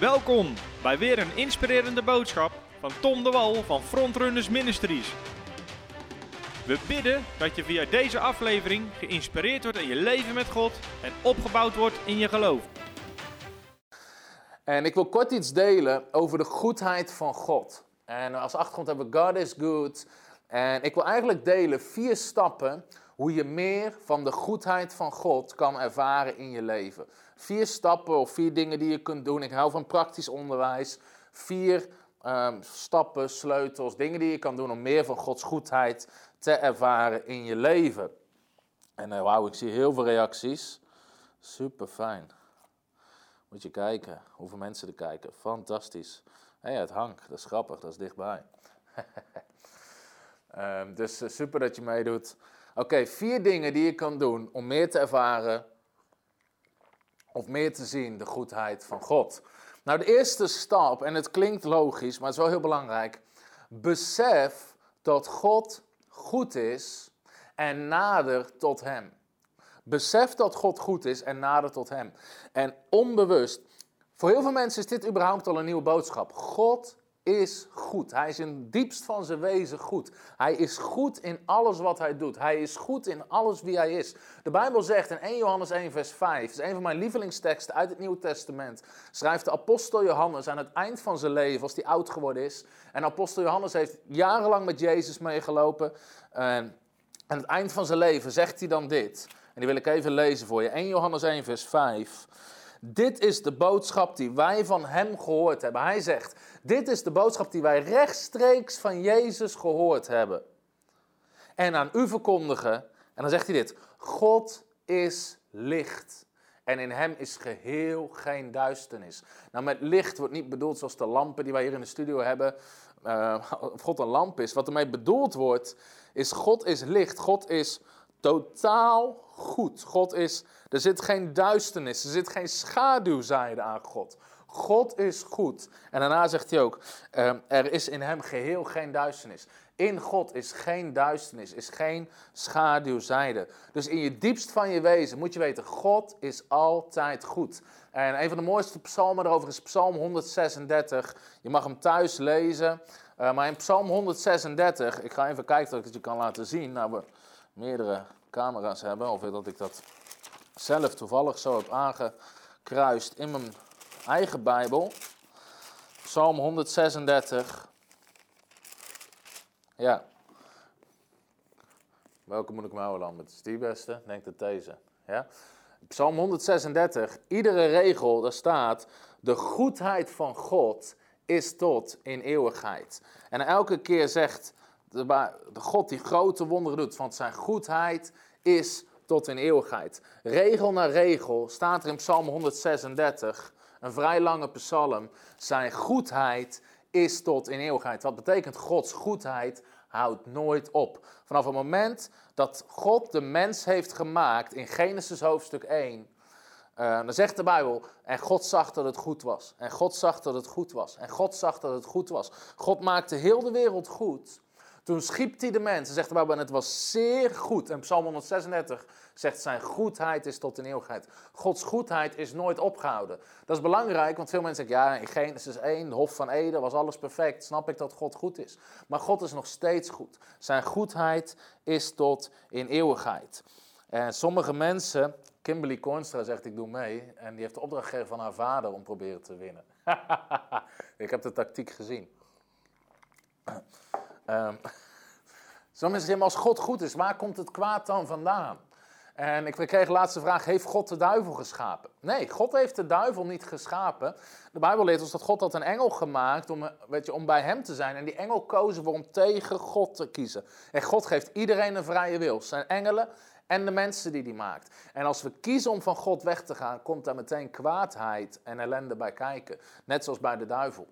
Welkom bij weer een inspirerende boodschap van Tom de Wal van Frontrunners Ministries. We bidden dat je via deze aflevering geïnspireerd wordt in je leven met God en opgebouwd wordt in je geloof. En ik wil kort iets delen over de goedheid van God. En als achtergrond hebben we God is good. En ik wil eigenlijk delen vier stappen hoe je meer van de goedheid van God kan ervaren in je leven. Vier stappen of vier dingen die je kunt doen. Ik hou van praktisch onderwijs. Vier ehm, stappen, sleutels, dingen die je kan doen om meer van Gods goedheid te ervaren in je leven. En uh, wauw, ik zie heel veel reacties. Super fijn. Moet je kijken hoeveel mensen er kijken. Fantastisch. Hé, het hangt. Dat is grappig. Dat is dichtbij. um, dus uh, super dat je meedoet. Oké, vier dingen die je kan doen om meer te ervaren of meer te zien de goedheid van God. Nou, de eerste stap, en het klinkt logisch, maar het is wel heel belangrijk. Besef dat God goed is en nader tot Hem. Besef dat God goed is en nader tot Hem. En onbewust, voor heel veel mensen is dit überhaupt al een nieuwe boodschap. God is goed. Hij is in het diepst van zijn wezen goed. Hij is goed in alles wat hij doet. Hij is goed in alles wie hij is. De Bijbel zegt in 1 Johannes 1 vers 5, dat is een van mijn lievelingsteksten uit het Nieuwe Testament, schrijft de apostel Johannes aan het eind van zijn leven, als hij oud geworden is. En apostel Johannes heeft jarenlang met Jezus meegelopen. En aan het eind van zijn leven zegt hij dan dit. En die wil ik even lezen voor je. 1 Johannes 1 vers 5. Dit is de boodschap die wij van Hem gehoord hebben. Hij zegt, dit is de boodschap die wij rechtstreeks van Jezus gehoord hebben. En aan u verkondigen, en dan zegt hij dit, God is licht. En in hem is geheel geen duisternis. Nou, met licht wordt niet bedoeld zoals de lampen die wij hier in de studio hebben. Uh, of God een lamp is. Wat ermee bedoeld wordt, is God is licht. God is totaal goed. God is, er zit geen duisternis, er zit geen schaduwzijde aan God. God is goed. En daarna zegt hij ook, uh, er is in hem geheel geen duisternis. In God is geen duisternis, is geen schaduwzijde. Dus in je diepst van je wezen moet je weten, God is altijd goed. En een van de mooiste psalmen daarover is Psalm 136. Je mag hem thuis lezen. Uh, maar in Psalm 136, ik ga even kijken dat ik het je kan laten zien. Nou, meerdere camera's hebben, of dat ik dat zelf toevallig zo heb aangekruist in mijn eigen Bijbel. Psalm 136. Ja. Welke moet ik me houden? Het is die beste? Denk dat deze. Ja? Psalm 136. Iedere regel, daar staat: De goedheid van God is tot in eeuwigheid. En elke keer zegt de, de God die grote wonderen doet, want zijn goedheid is tot in eeuwigheid. Regel na regel staat er in Psalm 136, een vrij lange psalm, zijn goedheid is tot in eeuwigheid. Wat betekent Gods goedheid houdt nooit op. Vanaf het moment dat God de mens heeft gemaakt in Genesis hoofdstuk 1, uh, dan zegt de Bijbel, en God zag dat het goed was. En God zag dat het goed was. En God zag dat het goed was. God maakte heel de wereld goed. Toen schiep hij de mens. Zegt de het was zeer goed. En Psalm 136 zegt, zijn goedheid is tot in eeuwigheid. Gods goedheid is nooit opgehouden. Dat is belangrijk, want veel mensen zeggen, ja, in Genesis 1, de Hof van Eden, was alles perfect. Snap ik dat God goed is. Maar God is nog steeds goed. Zijn goedheid is tot in eeuwigheid. En sommige mensen, Kimberly Kornstra zegt, ik doe mee. En die heeft de opdracht gegeven van haar vader om proberen te winnen. ik heb de tactiek gezien. Um, Sommige zeggen, als God goed is, waar komt het kwaad dan vandaan? En ik kreeg de laatste vraag, heeft God de duivel geschapen? Nee, God heeft de duivel niet geschapen. De Bijbel leert ons dat God had een engel gemaakt om, weet je, om bij hem te zijn. En die engel kozen voor om tegen God te kiezen. En God geeft iedereen een vrije wil. Zijn engelen en de mensen die hij maakt. En als we kiezen om van God weg te gaan, komt daar meteen kwaadheid en ellende bij kijken. Net zoals bij de duivel.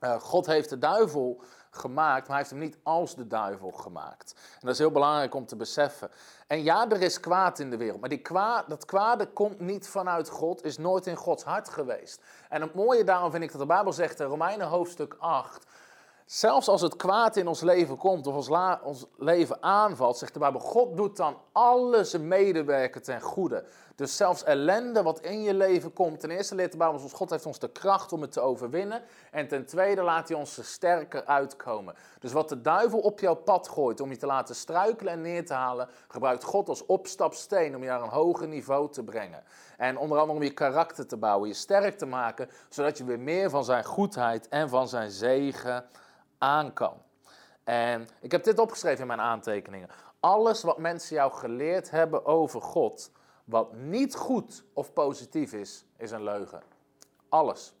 Uh, God heeft de duivel gemaakt, maar hij heeft hem niet als de duivel gemaakt. En dat is heel belangrijk om te beseffen. En ja, er is kwaad in de wereld, maar die kwaad, dat kwade komt niet vanuit God, is nooit in Gods hart geweest. En het mooie daarom vind ik dat de Bijbel zegt in Romeinen hoofdstuk 8, Zelfs als het kwaad in ons leven komt of ons, ons leven aanvalt, zegt de Bijbel, God doet dan alles medewerken ten goede. Dus zelfs ellende wat in je leven komt, ten eerste leert de Bijbel ons, God heeft ons de kracht om het te overwinnen. En ten tweede laat hij ons er sterker uitkomen. Dus wat de duivel op jouw pad gooit om je te laten struikelen en neer te halen, gebruikt God als opstapsteen om je naar een hoger niveau te brengen. En onder andere om je karakter te bouwen, je sterk te maken, zodat je weer meer van zijn goedheid en van zijn zegen aan kan. En ik heb dit opgeschreven in mijn aantekeningen. Alles wat mensen jou geleerd hebben over God, wat niet goed of positief is, is een leugen. Alles.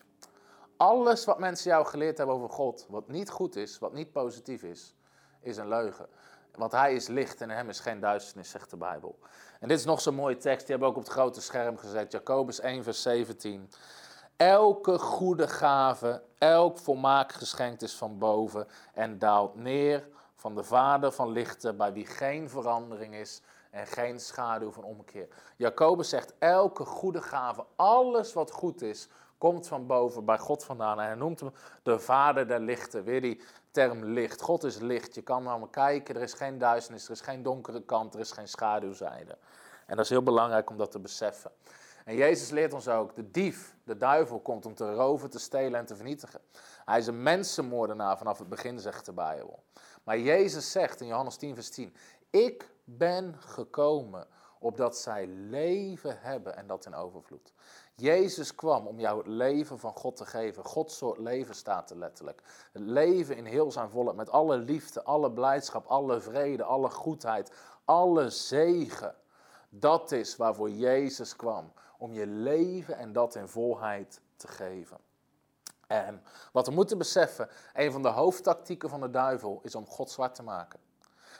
Alles wat mensen jou geleerd hebben over God, wat niet goed is, wat niet positief is, is een leugen. Want hij is licht en in hem is geen duisternis, zegt de Bijbel. En dit is nog zo'n mooie tekst, die hebben we ook op het grote scherm gezet. Jacobus 1, vers 17. Elke goede gave, elk volmaakt geschenk is van boven en daalt neer van de Vader van lichten, bij wie geen verandering is en geen schaduw van omkeer. Jacobus zegt, elke goede gave, alles wat goed is, komt van boven bij God vandaan. En hij noemt hem de Vader der lichten. Weer die term licht. God is licht. Je kan naar hem kijken, er is geen duisternis, er is geen donkere kant, er is geen schaduwzijde. En dat is heel belangrijk om dat te beseffen. En Jezus leert ons ook, de dief, de duivel, komt om te roven, te stelen en te vernietigen. Hij is een mensenmoordenaar vanaf het begin, zegt de Bijbel. Maar Jezus zegt in Johannes 10, vers 10, ik ben gekomen opdat zij leven hebben en dat in overvloed. Jezus kwam om jou het leven van God te geven. Gods soort leven staat er letterlijk. Het leven in heel zijn volheid, met alle liefde, alle blijdschap, alle vrede, alle goedheid, alle zegen. Dat is waarvoor Jezus kwam. Om je leven en dat in volheid te geven. En wat we moeten beseffen, een van de hoofdtactieken van de duivel is om God zwart te maken.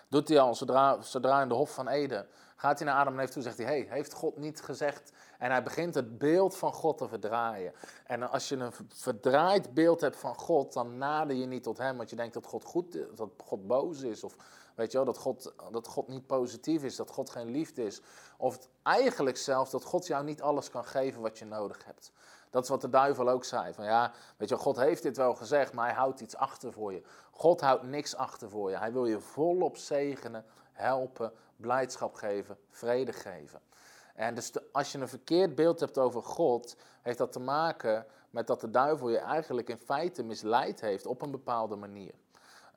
Doet hij al zodra, zodra in de Hof van Eden. Gaat hij naar Adam en Eve toe zegt hij: hey, heeft God niet gezegd? En hij begint het beeld van God te verdraaien. En als je een verdraaid beeld hebt van God, dan nader je niet tot hem, want je denkt dat God goed dat God boos is. Of weet je wel, dat God, dat God niet positief is, dat God geen liefde is. Of eigenlijk zelfs dat God jou niet alles kan geven wat je nodig hebt. Dat is wat de duivel ook zei. Van ja, weet je, God heeft dit wel gezegd, maar hij houdt iets achter voor je. God houdt niks achter voor je. Hij wil je volop zegenen, helpen, blijdschap geven, vrede geven. En dus als je een verkeerd beeld hebt over God, heeft dat te maken met dat de duivel je eigenlijk in feite misleid heeft op een bepaalde manier.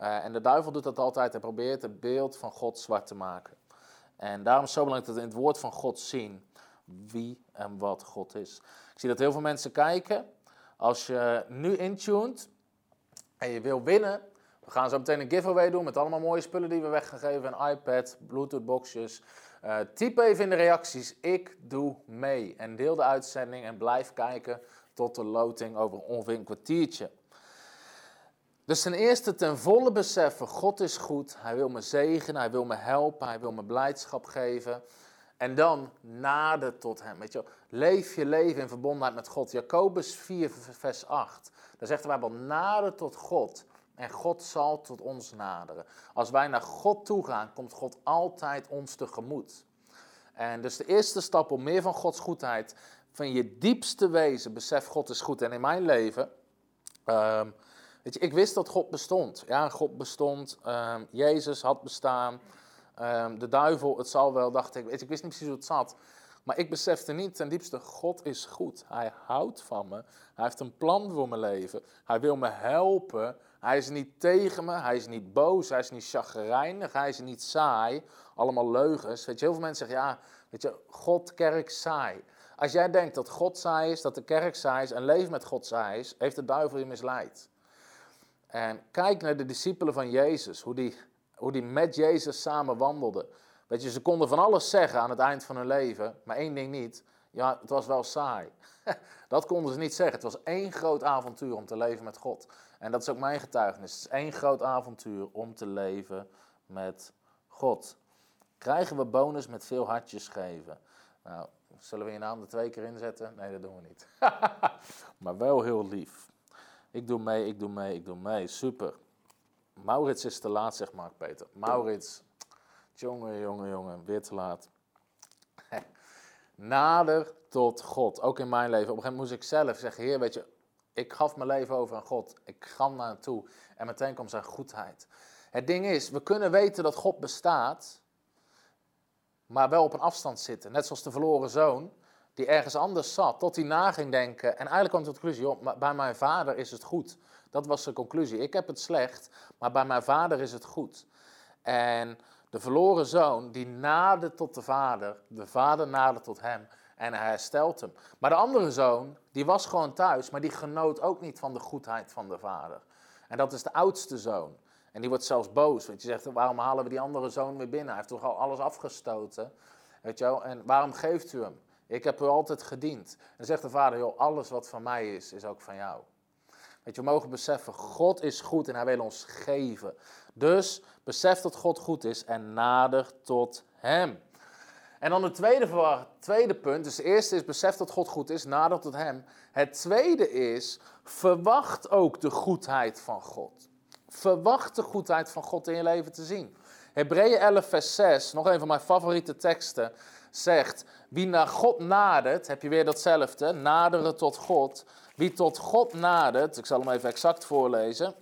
Uh, en de duivel doet dat altijd. Hij probeert het beeld van God zwart te maken. En daarom is het zo belangrijk dat we in het woord van God zien wie en wat God is. Ik zie dat heel veel mensen kijken. Als je nu intuned en je wil winnen, we gaan zo meteen een giveaway doen met allemaal mooie spullen die we weg. Een iPad, Bluetooth boxjes. Uh, typ even in de reacties, ik doe mee. En deel de uitzending en blijf kijken tot de loting over ongeveer een kwartiertje. Dus ten eerste ten volle beseffen, God is goed. Hij wil me zegenen, hij wil me helpen, hij wil me blijdschap geven. En dan nader tot hem. Weet je, leef je leven in verbondenheid met God. Jacobus 4, vers 8. Daar zegt de Bijbel, nader tot God. En God zal tot ons naderen. Als wij naar God toe gaan, komt God altijd ons tegemoet. En dus de eerste stap om meer van Gods goedheid, van je diepste wezen, besef God is goed. En in mijn leven, um, weet je, ik wist dat God bestond. Ja, God bestond, um, Jezus had bestaan, um, de duivel, het zal wel, dacht ik. Weet je, ik wist niet precies hoe het zat. Maar ik besefte niet ten diepste, God is goed. Hij houdt van me. Hij heeft een plan voor mijn leven. Hij wil me helpen. Hij is niet tegen me. Hij is niet boos. Hij is niet chagrijnig. Hij is niet saai. Allemaal leugens. Weet je, heel veel mensen zeggen, ja, weet je, God, kerk, saai. Als jij denkt dat God saai is, dat de kerk saai is en leeft met God saai is, heeft de duivel je misleid. En kijk naar de discipelen van Jezus, hoe die, hoe die met Jezus samen wandelden. Weet je, ze konden van alles zeggen aan het eind van hun leven, maar één ding niet. Ja, het was wel saai. Dat konden ze niet zeggen. Het was één groot avontuur om te leven met God. En dat is ook mijn getuigenis. Het is één groot avontuur om te leven met God. Krijgen we bonus met veel hartjes geven? Nou, zullen we je naam er twee keer inzetten? Nee, dat doen we niet. maar wel heel lief. Ik doe mee, ik doe mee, ik doe mee. Super. Maurits is te laat, zegt Mark Peter. Maurits, jongen, jongen, jongen, weer te laat. Nader tot God. Ook in mijn leven. Op een gegeven moment moest ik zelf zeggen: Heer, weet je, Ik gaf mijn leven over aan God. Ik ga naar hem toe. En meteen kwam zijn goedheid. Het ding is, we kunnen weten dat God bestaat, maar wel op een afstand zitten. Net zoals de verloren zoon, die ergens anders zat, tot hij na ging denken. En eigenlijk kwam hij de conclusie, bij mijn vader is het goed. Dat was de conclusie. Ik heb het slecht, maar bij mijn vader is het goed. En de verloren zoon, die naderde tot de vader, de vader naderde tot hem en hij herstelt hem. Maar de andere zoon, die was gewoon thuis, maar die genoot ook niet van de goedheid van de vader. En dat is de oudste zoon. En die wordt zelfs boos, want je zegt, waarom halen we die andere zoon weer binnen? Hij heeft toch al alles afgestoten, weet je wel? En waarom geeft u hem? Ik heb u altijd gediend. En zegt de vader, joh, alles wat van mij is, is ook van jou. Weet je, we mogen beseffen, God is goed en hij wil ons geven. Dus besef dat God goed is en nader tot hem. En dan het tweede, tweede punt, dus het eerste is besef dat God goed is, nader tot hem. Het tweede is, verwacht ook de goedheid van God. Verwacht de goedheid van God in je leven te zien. Hebreeën 11 vers 6, nog een van mijn favoriete teksten, zegt, wie naar God nadert, heb je weer datzelfde, naderen tot God. Wie tot God nadert, ik zal hem even exact voorlezen.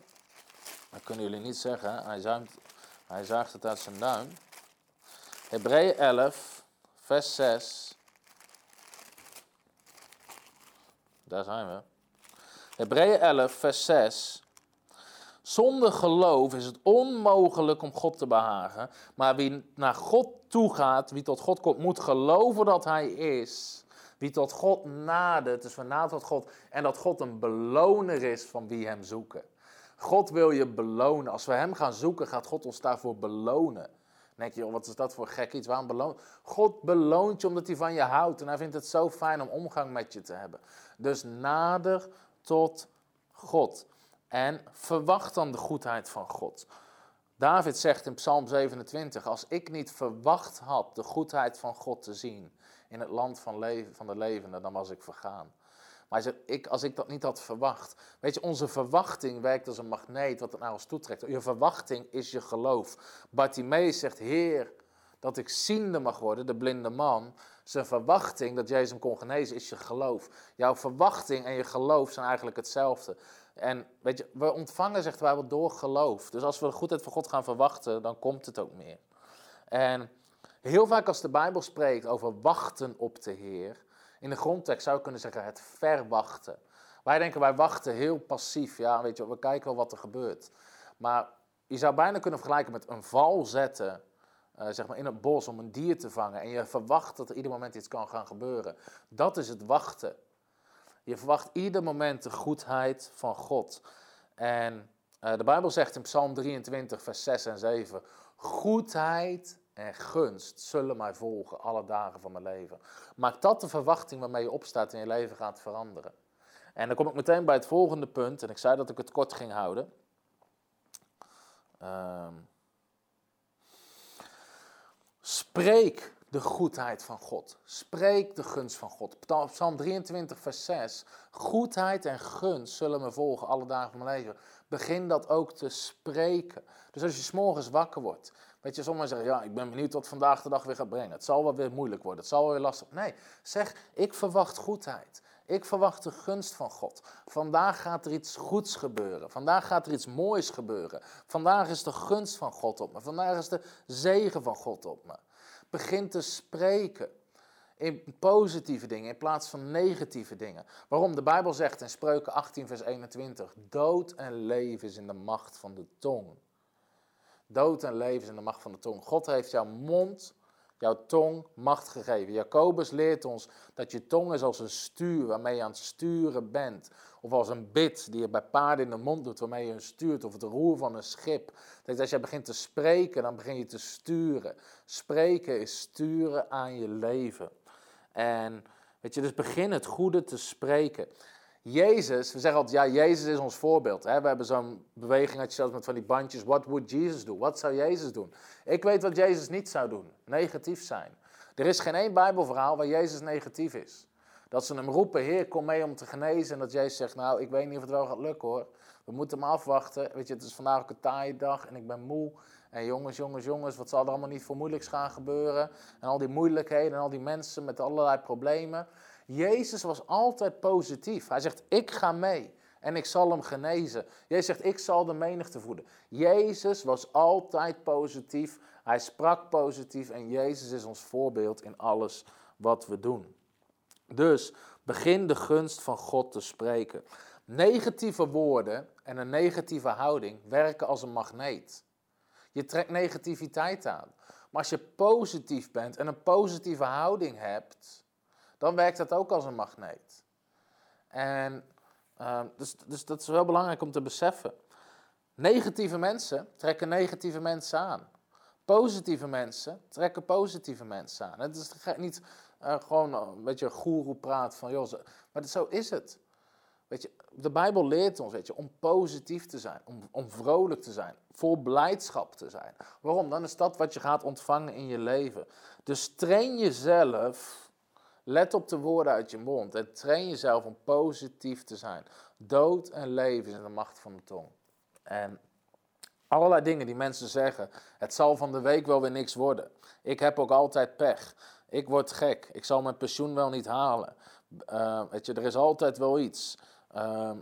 Dat kunnen jullie niet zeggen, hij, hij zuigt het uit zijn duim. Hebreeën 11, vers 6. Daar zijn we. Hebreeën 11, vers 6. Zonder geloof is het onmogelijk om God te behagen. Maar wie naar God toe gaat, wie tot God komt, moet geloven dat Hij is. Wie tot God nadert, dus we naderen tot God. En dat God een beloner is van wie Hem zoeken. God wil je belonen. Als we Hem gaan zoeken, gaat God ons daarvoor belonen. Dan denk je, wat is dat voor gek iets? Waarom beloont? God beloont je omdat hij van je houdt. En hij vindt het zo fijn om omgang met je te hebben. Dus nader tot God. En verwacht dan de goedheid van God. David zegt in Psalm 27, als ik niet verwacht had de goedheid van God te zien in het land van, leven, van de levenden, dan was ik vergaan. Maar hij zegt, ik, als ik dat niet had verwacht. Weet je, onze verwachting werkt als een magneet wat het naar ons toetrekt. Je verwachting is je geloof. Bartimaeus zegt, Heer, dat ik ziende mag worden, de blinde man. Zijn verwachting dat Jezus hem kon genezen is je geloof. Jouw verwachting en je geloof zijn eigenlijk hetzelfde. En weet je, we ontvangen, zegt wij, wel door geloof. Dus als we de goedheid van God gaan verwachten, dan komt het ook meer. En heel vaak als de Bijbel spreekt over wachten op de Heer, in de grondtekst zou je kunnen zeggen het verwachten. Wij denken, wij wachten heel passief. Ja, weet je, we kijken wel wat er gebeurt. Maar je zou bijna kunnen vergelijken met een val zetten, uh, zeg maar in het bos om een dier te vangen. En je verwacht dat er ieder moment iets kan gaan gebeuren. Dat is het wachten. Je verwacht ieder moment de goedheid van God. En uh, de Bijbel zegt in Psalm 23, vers 6 en 7: Goedheid en gunst zullen mij volgen alle dagen van mijn leven. Maak dat de verwachting waarmee je opstaat en je leven gaat veranderen. En dan kom ik meteen bij het volgende punt, en ik zei dat ik het kort ging houden. Um, spreek de goedheid van God. Spreek de gunst van God. Psalm 23, vers 6. Goedheid en gunst zullen me volgen alle dagen van mijn leven. Begin dat ook te spreken. Dus als je s'morgens wakker wordt Weet je, sommigen zeggen, ja, ik ben benieuwd wat vandaag de dag weer gaat brengen. Het zal wel weer moeilijk worden, het zal wel weer lastig. Nee, zeg, ik verwacht goedheid. Ik verwacht de gunst van God. Vandaag gaat er iets goeds gebeuren. Vandaag gaat er iets moois gebeuren. Vandaag is de gunst van God op me. Vandaag is de zegen van God op me. Begin te spreken in positieve dingen in plaats van negatieve dingen. Waarom? De Bijbel zegt in Spreuken 18, vers 21: Dood en leven is in de macht van de tong. Dood en leven is in de macht van de tong. God heeft jouw mond, jouw tong, macht gegeven. Jacobus leert ons dat je tong is als een stuur waarmee je aan het sturen bent. Of als een bit die je bij paarden in de mond doet waarmee je hem stuurt. Of het roer van een schip. Dat als je begint te spreken, dan begin je te sturen. Spreken is sturen aan je leven. En weet je, dus begin het goede te spreken. Jezus, we zeggen altijd, ja, Jezus is ons voorbeeld. Hè? We hebben zo'n beweging, had je zelfs met van die bandjes, what would Jesus do? Wat zou Jezus doen? Ik weet wat Jezus niet zou doen, negatief zijn. Er is geen één bijbelverhaal waar Jezus negatief is. Dat ze hem roepen, Heer, kom mee om te genezen. En dat Jezus zegt, nou, ik weet niet of het wel gaat lukken hoor. We moeten hem afwachten. Weet je, het is vandaag ook een taaie dag en ik ben moe. En jongens, jongens, jongens, wat zal er allemaal niet voor moeilijks gaan gebeuren? En al die moeilijkheden en al die mensen met allerlei problemen. Jezus was altijd positief. Hij zegt, ik ga mee. en ik zal hem genezen. Jezus zegt, ik zal de menigte voeden. Jezus was altijd positief, hij sprak positief en Jezus is ons voorbeeld in alles wat we doen. Dus begin de gunst van God te spreken. Negatieve woorden en een negatieve houding werken als een magneet. Je trekt negativiteit aan. Maar als je positief bent en een positieve houding hebt, dan werkt dat ook als een magneet. En uh, dus, dus dat is wel belangrijk om te beseffen. Negatieve mensen trekken negatieve mensen aan. Positieve mensen trekken positieve mensen aan. Het is niet uh, gewoon een beetje goeroe praat van, joh, maar zo is het. Weet je, de Bijbel leert ons weet je, om positief te zijn, om, om vrolijk te zijn, vol blijdschap te zijn. Waarom? Dan is dat wat je gaat ontvangen in je leven. Dus train jezelf, let op de woorden uit je mond en train jezelf om positief te zijn. Dood en leven is in de macht van de tong. En allerlei dingen die mensen zeggen, het zal van de week wel weer niks worden. Ik heb ook altijd pech. Ik word gek. Ik zal mijn pensioen wel niet halen. Uh, weet je, er is altijd wel iets. Ehm,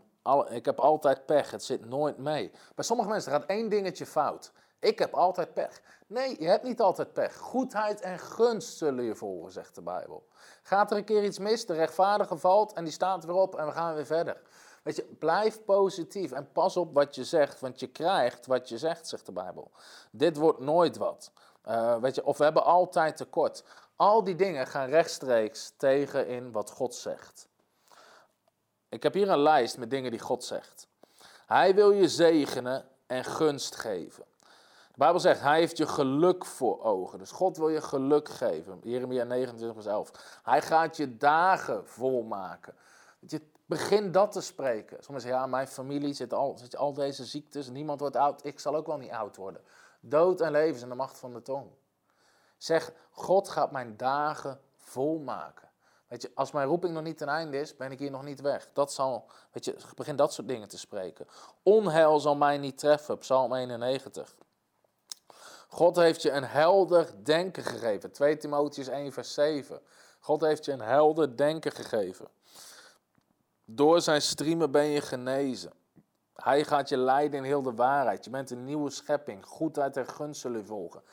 ik heb altijd pech, het zit nooit mee. Bij sommige mensen gaat één dingetje fout. Ik heb altijd pech. Nee, je hebt niet altijd pech. Goedheid en gunst zullen je volgen, zegt de Bijbel. Gaat er een keer iets mis, de rechtvaardige valt en die staat weer op en we gaan weer verder. Weet je, blijf positief en pas op wat je zegt, want je krijgt wat je zegt, zegt de Bijbel. Dit wordt nooit wat. Uh, weet je, of we hebben altijd tekort. Al die dingen gaan rechtstreeks tegen in wat God zegt. Ik heb hier een lijst met dingen die God zegt. Hij wil je zegenen en gunst geven. De Bijbel zegt, hij heeft je geluk voor ogen. Dus God wil je geluk geven. Jeremia 29 vers 11. Hij gaat je dagen volmaken. Je begin dat te spreken. Sommigen zeggen, ja, mijn familie zit al, zit al deze ziektes. Niemand wordt oud. Ik zal ook wel niet oud worden. Dood en leven in de macht van de tong. Zeg, God gaat mijn dagen volmaken. Weet je, als mijn roeping nog niet ten einde is, ben ik hier nog niet weg. Dat zal, weet je, begin dat soort dingen te spreken. Onheil zal mij niet treffen, Psalm 91. God heeft je een helder denken gegeven. 2 Timotheus 1 vers 7. God heeft je een helder denken gegeven. Door zijn striemen ben je genezen. Hij gaat je leiden in heel de waarheid. Je bent een nieuwe schepping. Goedheid en gunst zullen volgen.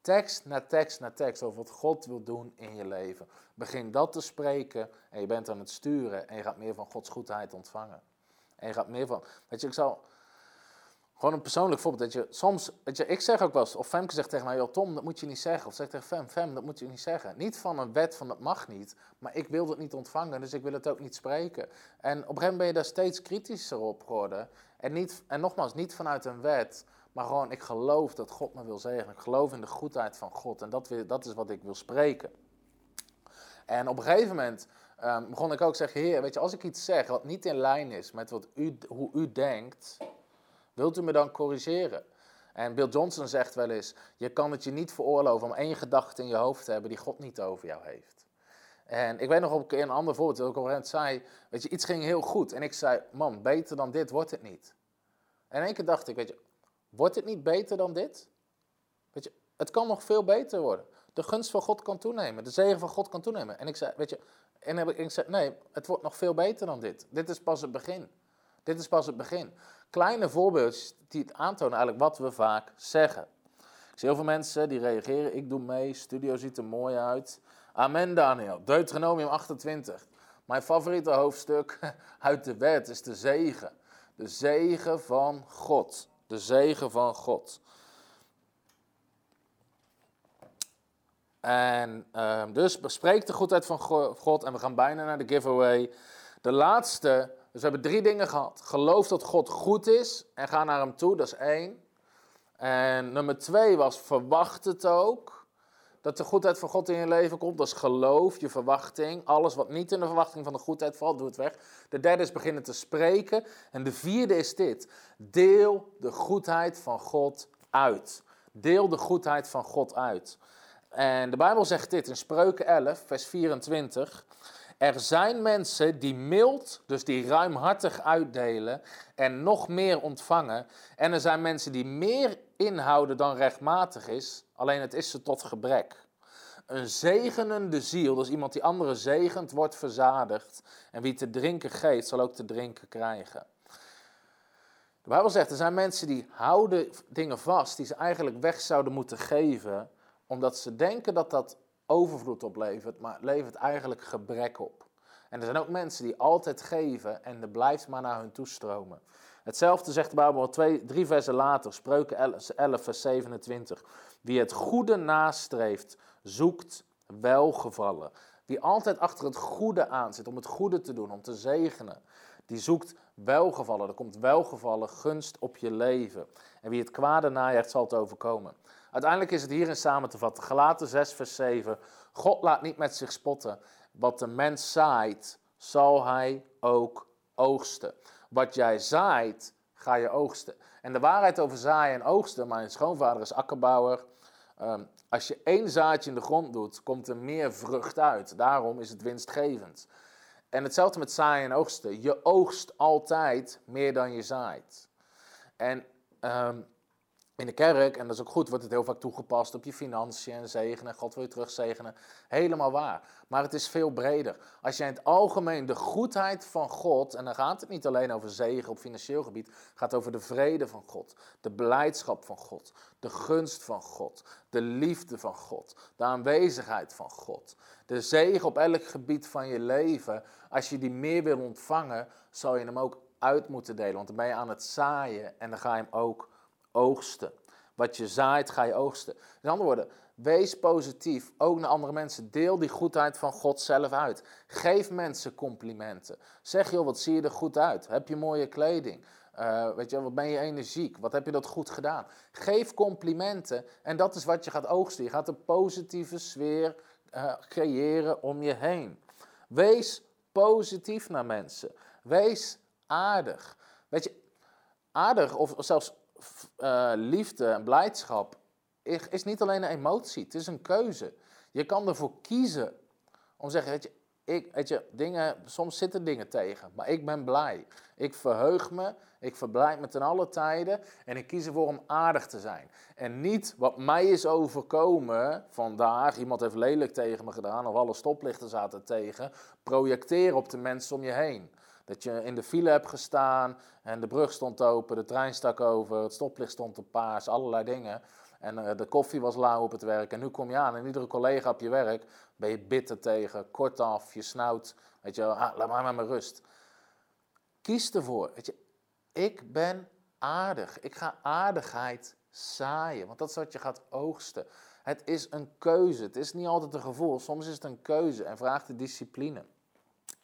Tekst na tekst na tekst over wat God wil doen in je leven. Begin dat te spreken en je bent aan het sturen en je gaat meer van Gods goedheid ontvangen. En je gaat meer van, weet je, ik zal, gewoon een persoonlijk voorbeeld, dat je soms, weet je, ik zeg ook wel eens, of Femke zegt tegen mij, joh Tom, dat moet je niet zeggen. Of zegt tegen Fem, Fem, dat moet je niet zeggen. Niet van een wet van dat mag niet, maar ik wil het niet ontvangen, dus ik wil het ook niet spreken. En op een gegeven moment ben je daar steeds kritischer op geworden. En, niet, en nogmaals, niet vanuit een wet, maar gewoon, ik geloof dat God me wil zegenen. Ik geloof in de goedheid van God. En dat, dat is wat ik wil spreken. En op een gegeven moment um, begon ik ook te zeggen: Heer, weet je, als ik iets zeg wat niet in lijn is met wat u, hoe u denkt, wilt u me dan corrigeren? En Bill Johnson zegt wel eens: Je kan het je niet veroorloven om één gedachte in je hoofd te hebben die God niet over jou heeft. En ik weet nog op een keer een ander voorbeeld, dat ik op een zei: Weet je, iets ging heel goed. En ik zei: Man, beter dan dit wordt het niet. En in één keer dacht ik: Weet je, Wordt het niet beter dan dit? Weet je, het kan nog veel beter worden. De gunst van God kan toenemen. De zegen van God kan toenemen. En ik zei, weet je, en ik zei, nee, het wordt nog veel beter dan dit. Dit is pas het begin. Dit is pas het begin. Kleine voorbeeldjes die het aantonen eigenlijk wat we vaak zeggen. Ik zie heel veel mensen die reageren, ik doe mee, studio ziet er mooi uit. Amen Daniel, Deuteronomium 28. Mijn favoriete hoofdstuk uit de wet is de zegen. De zegen van God de zegen van God. En uh, dus bespreek de goedheid van God en we gaan bijna naar de giveaway. De laatste, dus we hebben drie dingen gehad. Geloof dat God goed is en ga naar hem toe, dat is één. En nummer twee was verwacht het ook. Dat de goedheid van God in je leven komt, dat is geloof, je verwachting. Alles wat niet in de verwachting van de goedheid valt, doe het weg. De derde is beginnen te spreken. En de vierde is dit. Deel de goedheid van God uit. Deel de goedheid van God uit. En de Bijbel zegt dit in Spreuken 11, vers 24. Er zijn mensen die mild, dus die ruimhartig uitdelen en nog meer ontvangen. En er zijn mensen die meer inhouden dan rechtmatig is, alleen het is ze tot gebrek. Een zegenende ziel, dus iemand die anderen zegent, wordt verzadigd. En wie te drinken geeft, zal ook te drinken krijgen. De Bijbel zegt, er zijn mensen die houden dingen vast die ze eigenlijk weg zouden moeten geven, omdat ze denken dat dat overvloed oplevert, maar levert eigenlijk gebrek op. En er zijn ook mensen die altijd geven en er blijft maar naar hun toestromen. Hetzelfde zegt de Bijbel twee, drie versen later, Spreuken 11, vers 27. Wie het goede nastreeft, zoekt welgevallen. Wie altijd achter het goede aanzit, om het goede te doen, om te zegenen, die zoekt welgevallen. Er komt welgevallen, gunst op je leven. En wie het kwade najaagt, zal het overkomen. Uiteindelijk is het hierin samen te vatten. Galaten 6, vers 7. God laat niet met zich spotten. Wat de mens zaait, zal hij ook oogsten. Wat jij zaait, ga je oogsten. En de waarheid over zaaien en oogsten, mijn schoonvader is akkerbouwer. Um, als je één zaadje in de grond doet, komt er meer vrucht uit. Daarom is het winstgevend. En hetzelfde met zaaien en oogsten. Je oogst altijd meer dan je zaait. En um, in de kerk, en dat is ook goed, wordt het heel vaak toegepast op je financiën en zegenen. God wil je terugzegenen. Helemaal waar. Maar het is veel breder. Als je in het algemeen de goedheid van God, en dan gaat het niet alleen over zegen op financieel gebied, het gaat over de vrede van God, de blijdschap van God, de gunst van God, de liefde van God, de aanwezigheid van God, de zegen op elk gebied van je leven. Als je die meer wil ontvangen, zal je hem ook uit moeten delen. Want dan ben je aan het zaaien en dan ga je hem ook oogsten. Wat je zaait, ga je oogsten. In andere woorden, wees positief, ook naar andere mensen. Deel die goedheid van God zelf uit. Geef mensen complimenten. Zeg, joh, wat zie je er goed uit? Heb je mooie kleding? Uh, weet je, wat ben je energiek? Wat heb je dat goed gedaan? Geef complimenten en dat is wat je gaat oogsten. Je gaat een positieve sfeer uh, creëren om je heen. Wees positief naar mensen. Wees aardig. Weet je, aardig of zelfs uh, liefde en blijdschap is niet alleen een emotie, het is een keuze. Je kan ervoor kiezen om te zeggen, weet je, ik, weet je dingen, soms zitten dingen tegen, maar ik ben blij. Ik verheug me, ik verblijd me ten alle tijden en ik kies ervoor om aardig te zijn. En niet wat mij is overkomen vandaag, iemand heeft lelijk tegen me gedaan of alle stoplichten zaten tegen, projecteren op de mensen om je heen. Dat je in de file hebt gestaan en de brug stond open, de trein stak over, het stoplicht stond op paars, allerlei dingen. En uh, de koffie was lauw op het werk. En nu kom je aan en iedere collega op je werk ben je bitter tegen, kortaf, je snout. Weet je, ah, laat maar met mijn rust. Kies ervoor. Weet je, ik ben aardig. Ik ga aardigheid zaaien, want dat is wat je gaat oogsten. Het is een keuze. Het is niet altijd een gevoel. Soms is het een keuze en vraagt de discipline.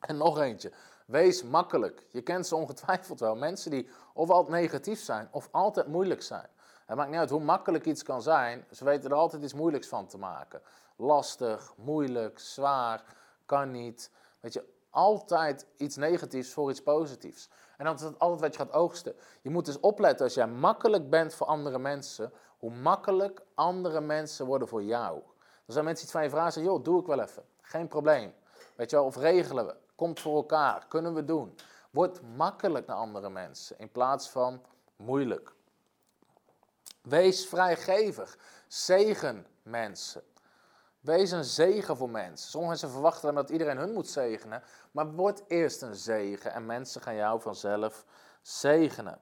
En nog eentje. Wees makkelijk. Je kent ze ongetwijfeld wel. Mensen die of altijd negatief zijn of altijd moeilijk zijn. Het maakt niet uit hoe makkelijk iets kan zijn. Ze weten er altijd iets moeilijks van te maken. Lastig, moeilijk, zwaar, kan niet. Weet je, altijd iets negatiefs voor iets positiefs. En dat is altijd wat je gaat oogsten. Je moet dus opletten als jij makkelijk bent voor andere mensen, hoe makkelijk andere mensen worden voor jou. Er zijn mensen die van je vragen joh, doe ik wel even. Geen probleem. Weet je wel, of regelen we. Komt voor elkaar. Kunnen we doen. Word makkelijk naar andere mensen in plaats van moeilijk. Wees vrijgevig. Zegen mensen. Wees een zegen voor mensen. Sommige mensen verwachten dat iedereen hun moet zegenen. Maar word eerst een zegen en mensen gaan jou vanzelf zegenen.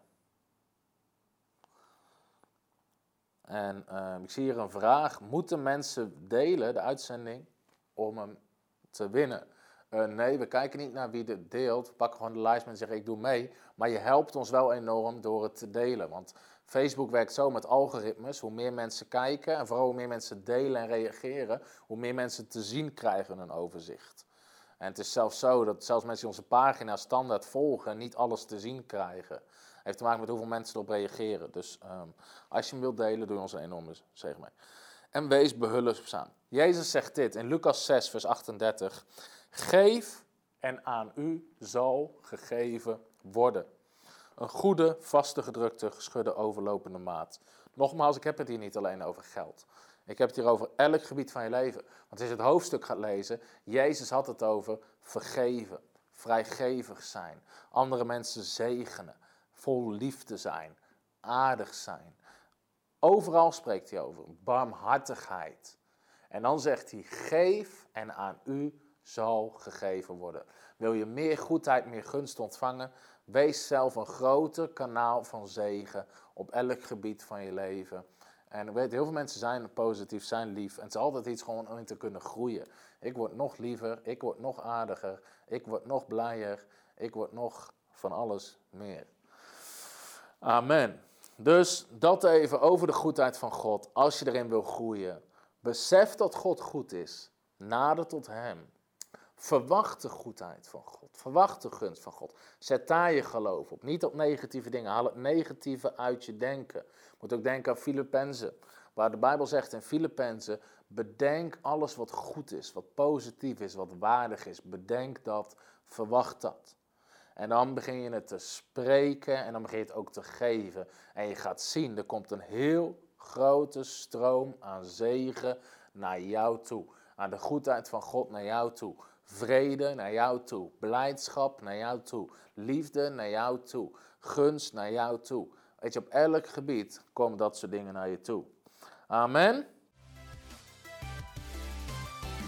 En uh, ik zie hier een vraag. Moeten mensen delen, de uitzending, om hem te winnen? Uh, nee, we kijken niet naar wie het deelt. We pakken gewoon de lijst en zeggen ik doe mee. Maar je helpt ons wel enorm door het te delen. Want Facebook werkt zo met algoritmes. Hoe meer mensen kijken en vooral hoe meer mensen delen en reageren, hoe meer mensen te zien krijgen een overzicht. En het is zelfs zo dat zelfs mensen die onze pagina standaard volgen, niet alles te zien krijgen. Heeft te maken met hoeveel mensen erop reageren. Dus um, als je hem wilt delen, doe ons een enorme zeg maar. En wees behulpzaam. Jezus zegt dit in Lucas 6, vers 38. Geef en aan u zal gegeven worden. Een goede, vaste, gedrukte, geschudde, overlopende maat. Nogmaals, ik heb het hier niet alleen over geld. Ik heb het hier over elk gebied van je leven. Want als je het hoofdstuk gaat lezen, Jezus had het over vergeven, vrijgevig zijn, andere mensen zegenen, vol liefde zijn, aardig zijn. Overal spreekt hij over barmhartigheid. En dan zegt hij: geef en aan u zal gegeven worden. Wil je meer goedheid, meer gunst ontvangen? Wees zelf een groter kanaal van zegen op elk gebied van je leven. En weet, heel veel mensen zijn positief, zijn lief. En het is altijd iets gewoon om in te kunnen groeien. Ik word nog liever, ik word nog aardiger, ik word nog blijer, ik word nog van alles meer. Amen. Dus dat even over de goedheid van God. Als je erin wil groeien, besef dat God goed is. Nader tot Hem. Verwacht de goedheid van God. Verwacht de gunst van God. Zet daar je geloof op. Niet op negatieve dingen. Haal het negatieve uit je denken. Moet ook denken aan Filippenzen. Waar de Bijbel zegt in Filippenzen: bedenk alles wat goed is, wat positief is, wat waardig is. Bedenk dat, verwacht dat. En dan begin je het te spreken en dan begin je het ook te geven. En je gaat zien, er komt een heel grote stroom aan zegen naar jou toe. Aan de goedheid van God naar jou toe. Vrede naar jou toe. Blijdschap naar jou toe. Liefde naar jou toe. Gunst naar jou toe. Weet je, op elk gebied komen dat soort dingen naar je toe. Amen.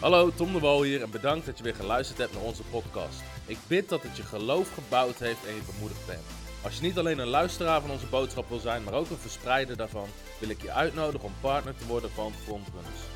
Hallo, Tom de Wol hier en bedankt dat je weer geluisterd hebt naar onze podcast. Ik bid dat het je geloof gebouwd heeft en je bemoedigd bent. Als je niet alleen een luisteraar van onze boodschap wil zijn, maar ook een verspreider daarvan, wil ik je uitnodigen om partner te worden van Frontrunners.